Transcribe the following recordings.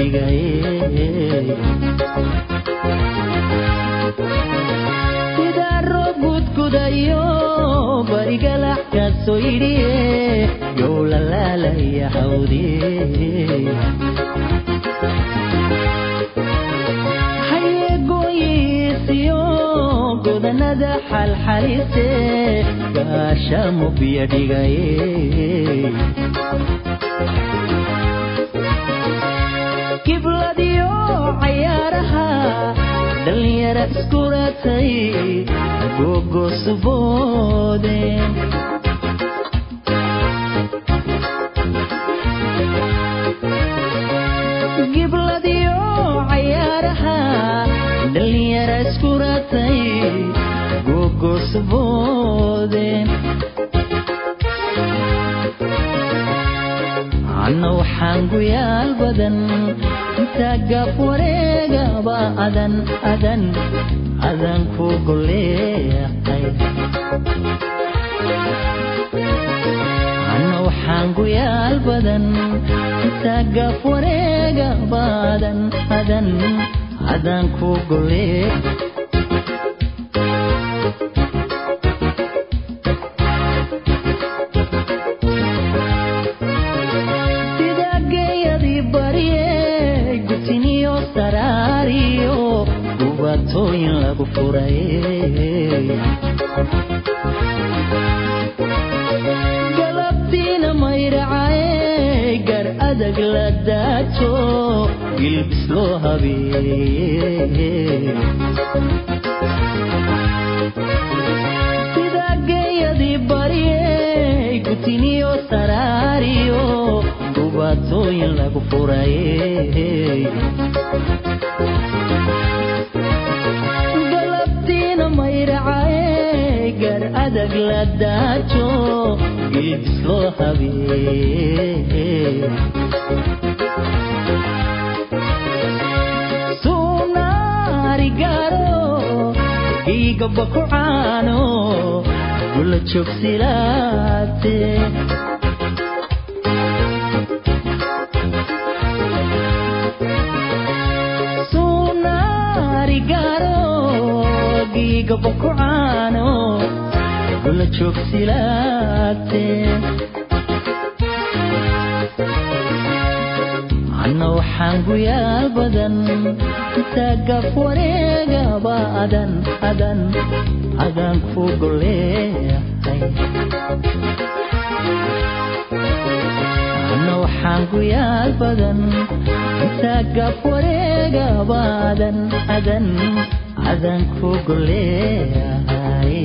dhigay sida roob gudgudayo barigalax kaasoo yidhiye yow la laalaya hawdiye hayeegooyiisiyo godanada xalxalise gaasha mubya dhigaye kibladiyo cayaaraha dhalinyara iskuratay gogosuboode gibladiyo cayaaraha dhalinyara iskuratay gogosuboode anna waxaan guyaal badan gaaf wareegaba adan adan adan ku goleeqay anna waxaan guyaal badan gaaf wareegaba adan adan adan ku golee galabtiina mayracay gar adag la daajo gilbis loo habeeye sida geeyadii baryey gutiniyo saraariyo dhubaatooyin lagu furaye la daajo gilbis loo habeeye suunaari gaaro giigaba ku caano gula joogsilaate suunaari gaaro giigaba ku gula joogsilaate anna waxaan guyaal badan intaa gaaf wareegaba adan adan adan ku goleehay anna waxaan guyaal badan intaa gaaf wareegaba adan adan adan ku goleehay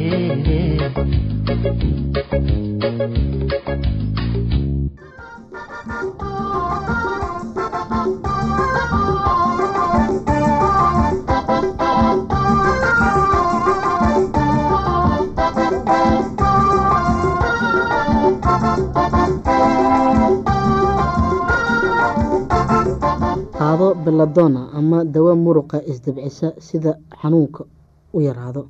beladona ama dawo muruqa isdabcisa sida xanuunka u yaraado.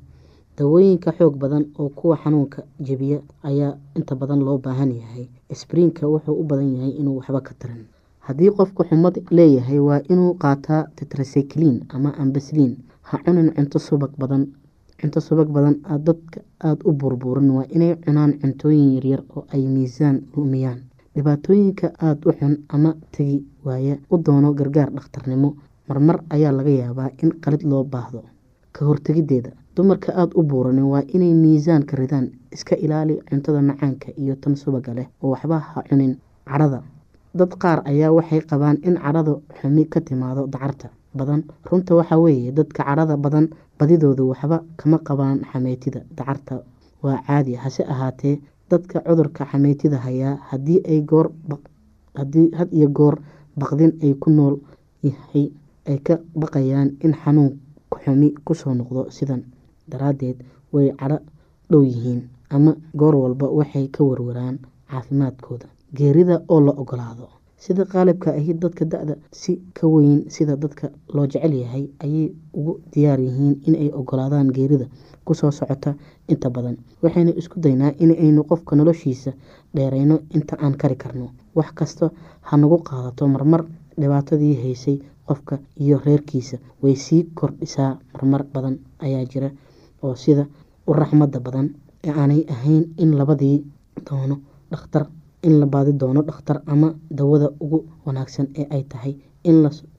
Dawooyinka xoog badan oo kuwa xanuunka jebiya ayaa inta badan loo baahan yahay. Sbriinka wuxuu u badan yahay inuu waxba ka tarin. Haddii qofku xumad leeyahay waa inuu qaataa tetracyclin ama ambasliin ha cunin cunto subag badan cunto subag badan dadka aada u burburin. Waa inay cunaan cuntooyin yaryar oo ay miisaan lumiyaan dhibaatooyinka aada u xun ama tegi waaya u doono gargaar dhakhtarnimo. Marmar ayaa laga yaabaa in qalid loo baahdo. Ka hortegideeda dumarka aada u buuranin waa inay miisaanka ridaan iska ilaali cuntada macaanka iyo tan subaga leh oo waxba ha cunin. Cadhada dad qaar ayaa waxay qabaan in cadhada xumi ka timaado dacarta badan. Runta waxaa weeye dadka cadhada badan badidoodu waxba kama qabaan xameytida dacarta. Waa caadi hase ahaatee dadka cudurka xameytida hayaa haddii ay goor had iyo goor baqdin ay ku nool yahay ay ka baqayaan in xanuun xumi ku soo noqdo sidan daraadeed way cadho dhow yihiin ama goor walba waxay ka warwaraan caafimaadkooda. Geerida oo la ogolaado sida qaalibka ahi dadka da-da si ka weyn sida dadka loo jecel yahay ayay ugu diyaar yihiin inay ogolaadaan geerida ku soo socota inta badan. Waxaynu isku daynaa inaynu qofka noloshiisa dheerayno inta aan kari karno. Wax kasta ha nagu qaadato marmar dhibaatadii haysay qofka iyo reerkiisa. Way sii kordhisaa marmar badan ayaa jira oo sida u raxmada badan ee aanay ahayn in labadii doono dhakhtar in la baadi doono dhakhtar ama dawada ugu wanaagsan ee ay tahay in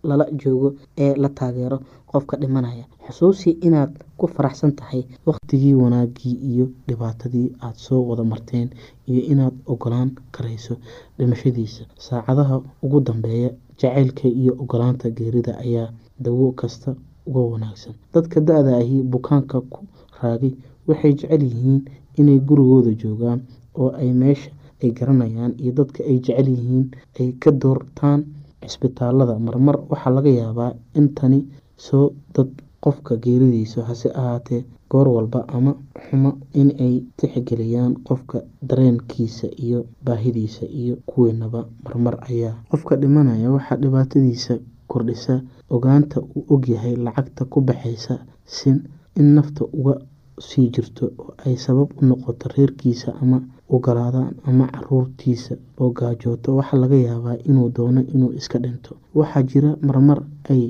lala joogo ee la taageero qofka dhimanaya. Xusuusi inaad ku faraxsan tahay waqtigii wanaagii iyo dhibaatadii aada soo wada marteen iyo inaad ogolaan karayso dhimashadiisa. Saacadaha ugu dambeeya jacaylka iyo ogolaanta geerida ayaa dawo kasta uga wanaagsan. Dadka da-da ahi bukaanka ku raagay waxay jecel yihiin inay gurigooda joogaan oo ay meesha ay garanayaan iyo dadka ay jecel yihiin ay ka doortaan cisbitaalada. Marmar waxaa laga yaabaa in tani soo dad qofka geeridiisa hase ahaatee goor walba ama xumo inay tixgeliyaan qofka dareenkiisa iyo baahidiisa iyo kuweenaba marmar ayaa qofka dhimanaya waxaa dhibaatadiisa kordhisa ogaanta uu ogyahay lacagta ku baxaysa sin in nafta uga sii jirto oo ay sabab u noqoto reerkiisa ama ogolaadaan ama caruurtiisa oo gaajooto waxaa laga yaabaa inuu doono inuu iska dhinto. Waxaa jira marmar ay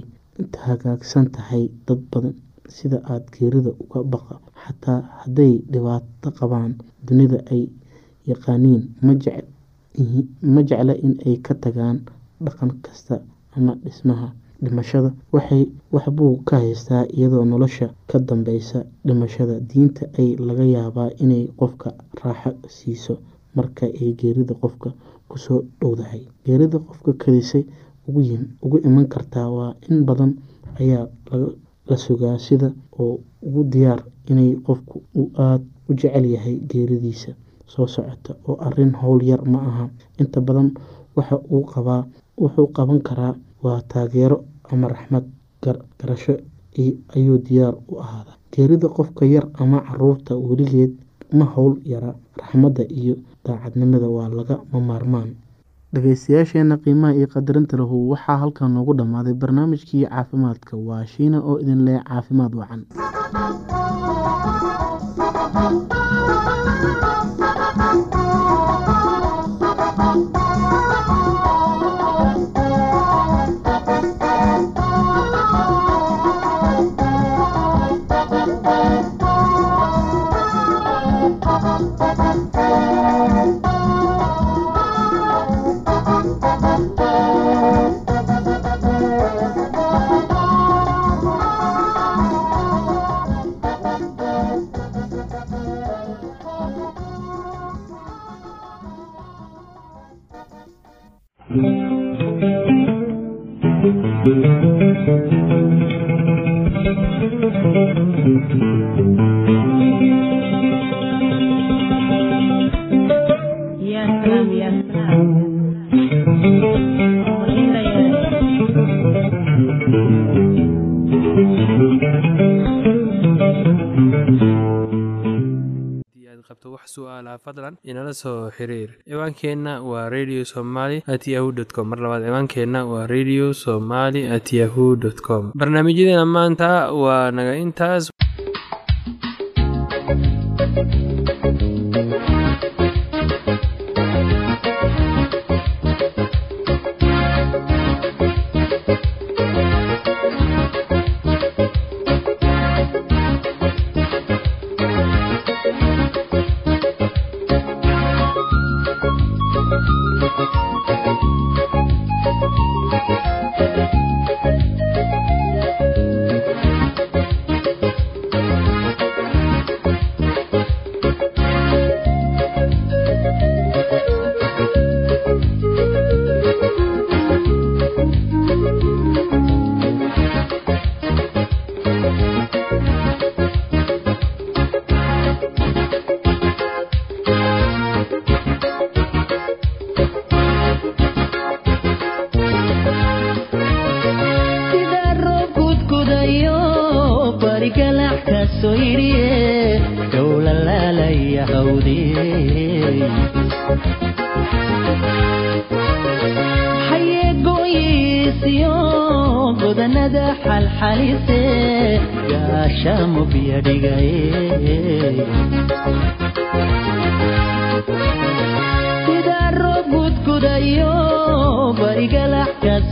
hagaagsan tahay dad badan sida aada geerida uga baqa xataa hadday dhibaato qabaan dunida ay yaqaaniin. Ma jecla in ay ka tagaan dhaqan kasta ama dhismaha dhimashada. Waxbuu ka haystaa iyadoo nolosha ka dambeysa dhimashada. Diinta ay laga yaabaa inay qofka raaxo siiso marka ay geerida qofka ku soo dhowdahay. Geerida qofka kadisay ugu iman kartaa waa in badan ayaa la sugaa sida oo ugu diyaar inay qofku uu aada u jecel yahay geeridiisa. Soo socota oo arrin howl yar ma aha. Inta badan wuxuu qaban karaa waa taageero ama raxmad garasho ayuu diyaar u ahaada geerida qofka yar ama carruurta weligeed ma howl yara. Raxmadda iyo daacadnimada waa laga mamaarmaan dhageystayaasheena qiimaha iyo qadarinta lahu waxaa halkan noogu dhammaaday barnaamijkii caafimaadka. Waa shiina oo idin leh caafimaad wacan inala soo xiriir. Ciwaankeenna waa radio somaly at yahu com. Mar labaad ciwaankeenna waa radio somaly at yahu com. Barnaamijyadeena maanta waa naga intaas. Thank you.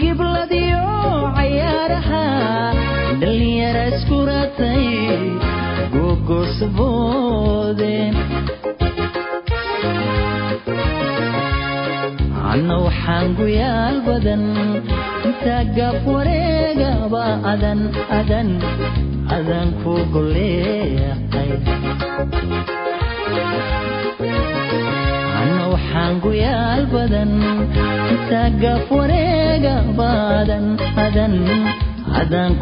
gibladiyo cayaaraha dhalinyara iskuratay gogosuboode anna waxaan guyaal badan intaa gaab wareegaba adan adan adan ku goleeqay anna waxaan guyaal badan intaa gaab wareegaba adan adan adan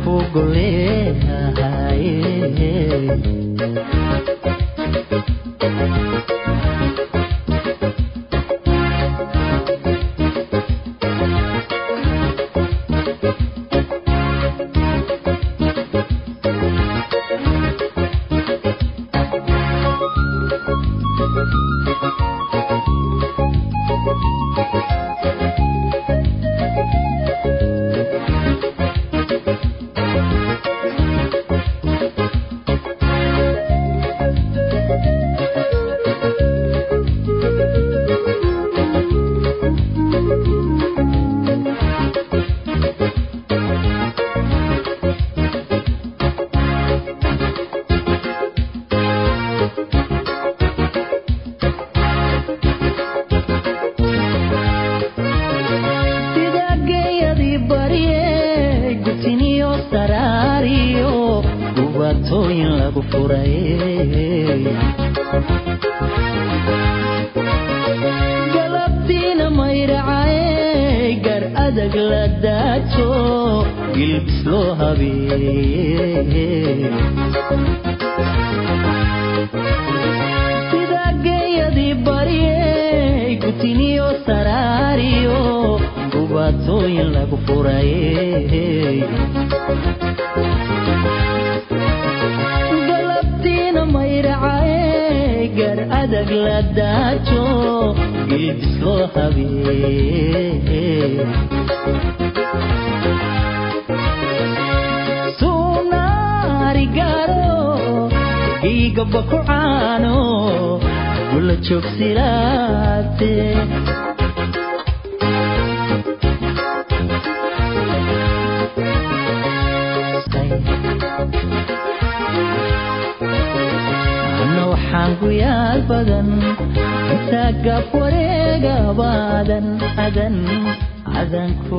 adag la daajo gilbis loo habeeye sunaarigaro igaba ku caano gula joogsilaate ana waxaan guyaal badan intaa gaab wareegabaadan adan adan ku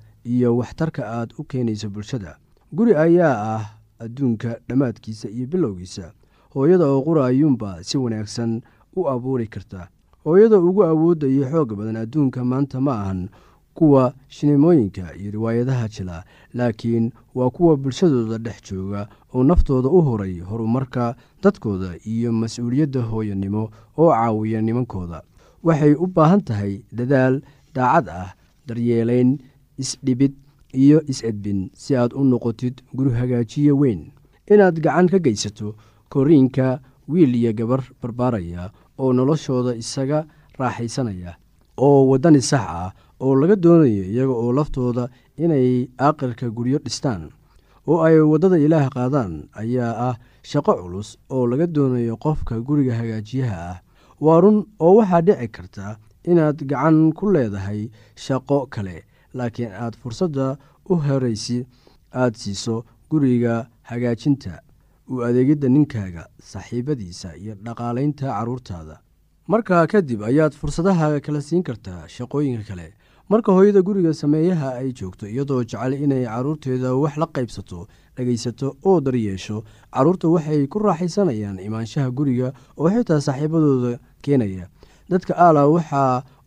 iyo waxtarka aad u keenayso bulshada. Guri ayaa ah adduunka dhammaadkiisa iyo bilowgiisa. Hooyada oo qura ayuunba si wanaagsan u abuuri karta. Hooyada ugu awoodda iyo xoog badan adduunka maanta ma ahan kuwa shinimooyinka iyo riwaayadaha jila laakiin waa kuwa bulshadooda dhex jooga oo naftooda u horay horumarka dadkooda iyo mas'uuliyadda hooyanimo oo caawiya nimankooda. Waxay u baahan tahay dadaal daacad ah daryeelayn isdhibid iyo is-edbin si aad u noqotid guri hagaajiye weyn. Inaad gacan ka geysato koriinka wiil iyo gabar barbaaraya oo noloshooda isaga raaxaysanaya oo waddani sax ah oo laga doonayo iyaga oo laftooda inay aaqirka guryo dhistaan oo ay waddada ilaah qaadaan ayaa ah shaqo culus oo laga doonayo qofka guriga hagaajiyaha ah. Waa run oo waxaa dhici karta inaad gacan ku leedahay shaqo kale laakiin aad fursadda u horaysi aad siiso guriga hagaajinta. U adeegidda ninkaaga saaxiibadiisa iyo dhaqaalaynta carruurtaada markaa kadib ayaad fursadaha kala siin kartaa shaqooyinka kale. Marka hooyada guriga sameeyaha ay joogto iyadoo jecel inay carruurteeda wax la qaybsato dhegaysato oo daryeesho carruurta waxay ku raaxaysanayaan imaanshaha guriga oo xitaa saaxiibadooda keenaya. Dadka aala waxaa